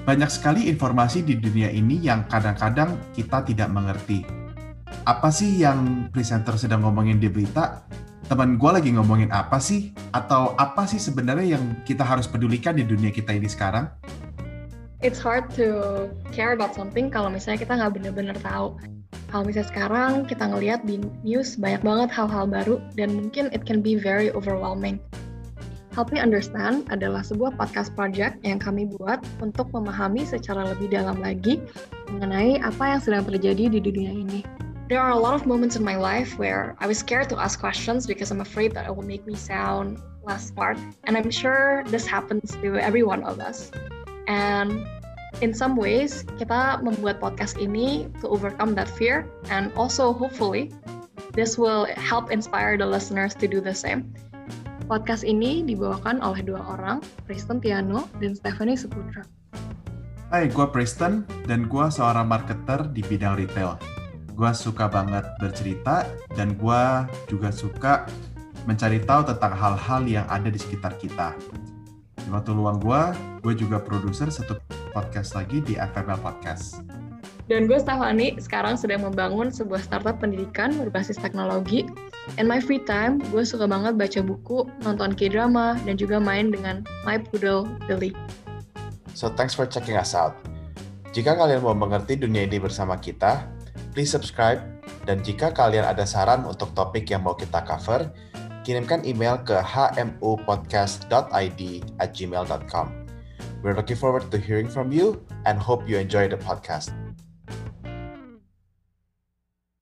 Banyak sekali informasi di dunia ini yang kadang-kadang kita tidak mengerti. Apa sih yang presenter sedang ngomongin di berita? Teman gue lagi ngomongin apa sih? Atau apa sih sebenarnya yang kita harus pedulikan di dunia kita ini sekarang? It's hard to care about something kalau misalnya kita nggak bener-bener tahu. Kalau misalnya sekarang kita ngelihat di news banyak banget hal-hal baru dan mungkin it can be very overwhelming. Help Me Understand adalah sebuah podcast project yang kami buat untuk memahami secara lebih dalam lagi mengenai apa yang sedang terjadi di dunia ini. There are a lot of moments in my life where I was scared to ask questions because I'm afraid that it will make me sound less smart. And I'm sure this happens to every one of us. And in some ways, kita membuat podcast ini to overcome that fear and also hopefully this will help inspire the listeners to do the same. Podcast ini dibawakan oleh dua orang, Kristen Tiano dan Stephanie Seputra. Hai, gue Preston dan gue seorang marketer di bidang retail. Gue suka banget bercerita dan gue juga suka mencari tahu tentang hal-hal yang ada di sekitar kita. Di waktu luang gue, gue juga produser satu podcast lagi di FML Podcast. Dan gue Stefani sekarang sedang membangun sebuah startup pendidikan berbasis teknologi. In my free time, gue suka banget baca buku, nonton k-drama, dan juga main dengan my poodle, Billy. So thanks for checking us out. Jika kalian mau mengerti dunia ini bersama kita, please subscribe. Dan jika kalian ada saran untuk topik yang mau kita cover, kirimkan email ke hmupodcast.id at gmail.com. We're looking forward to hearing from you and hope you enjoy the podcast.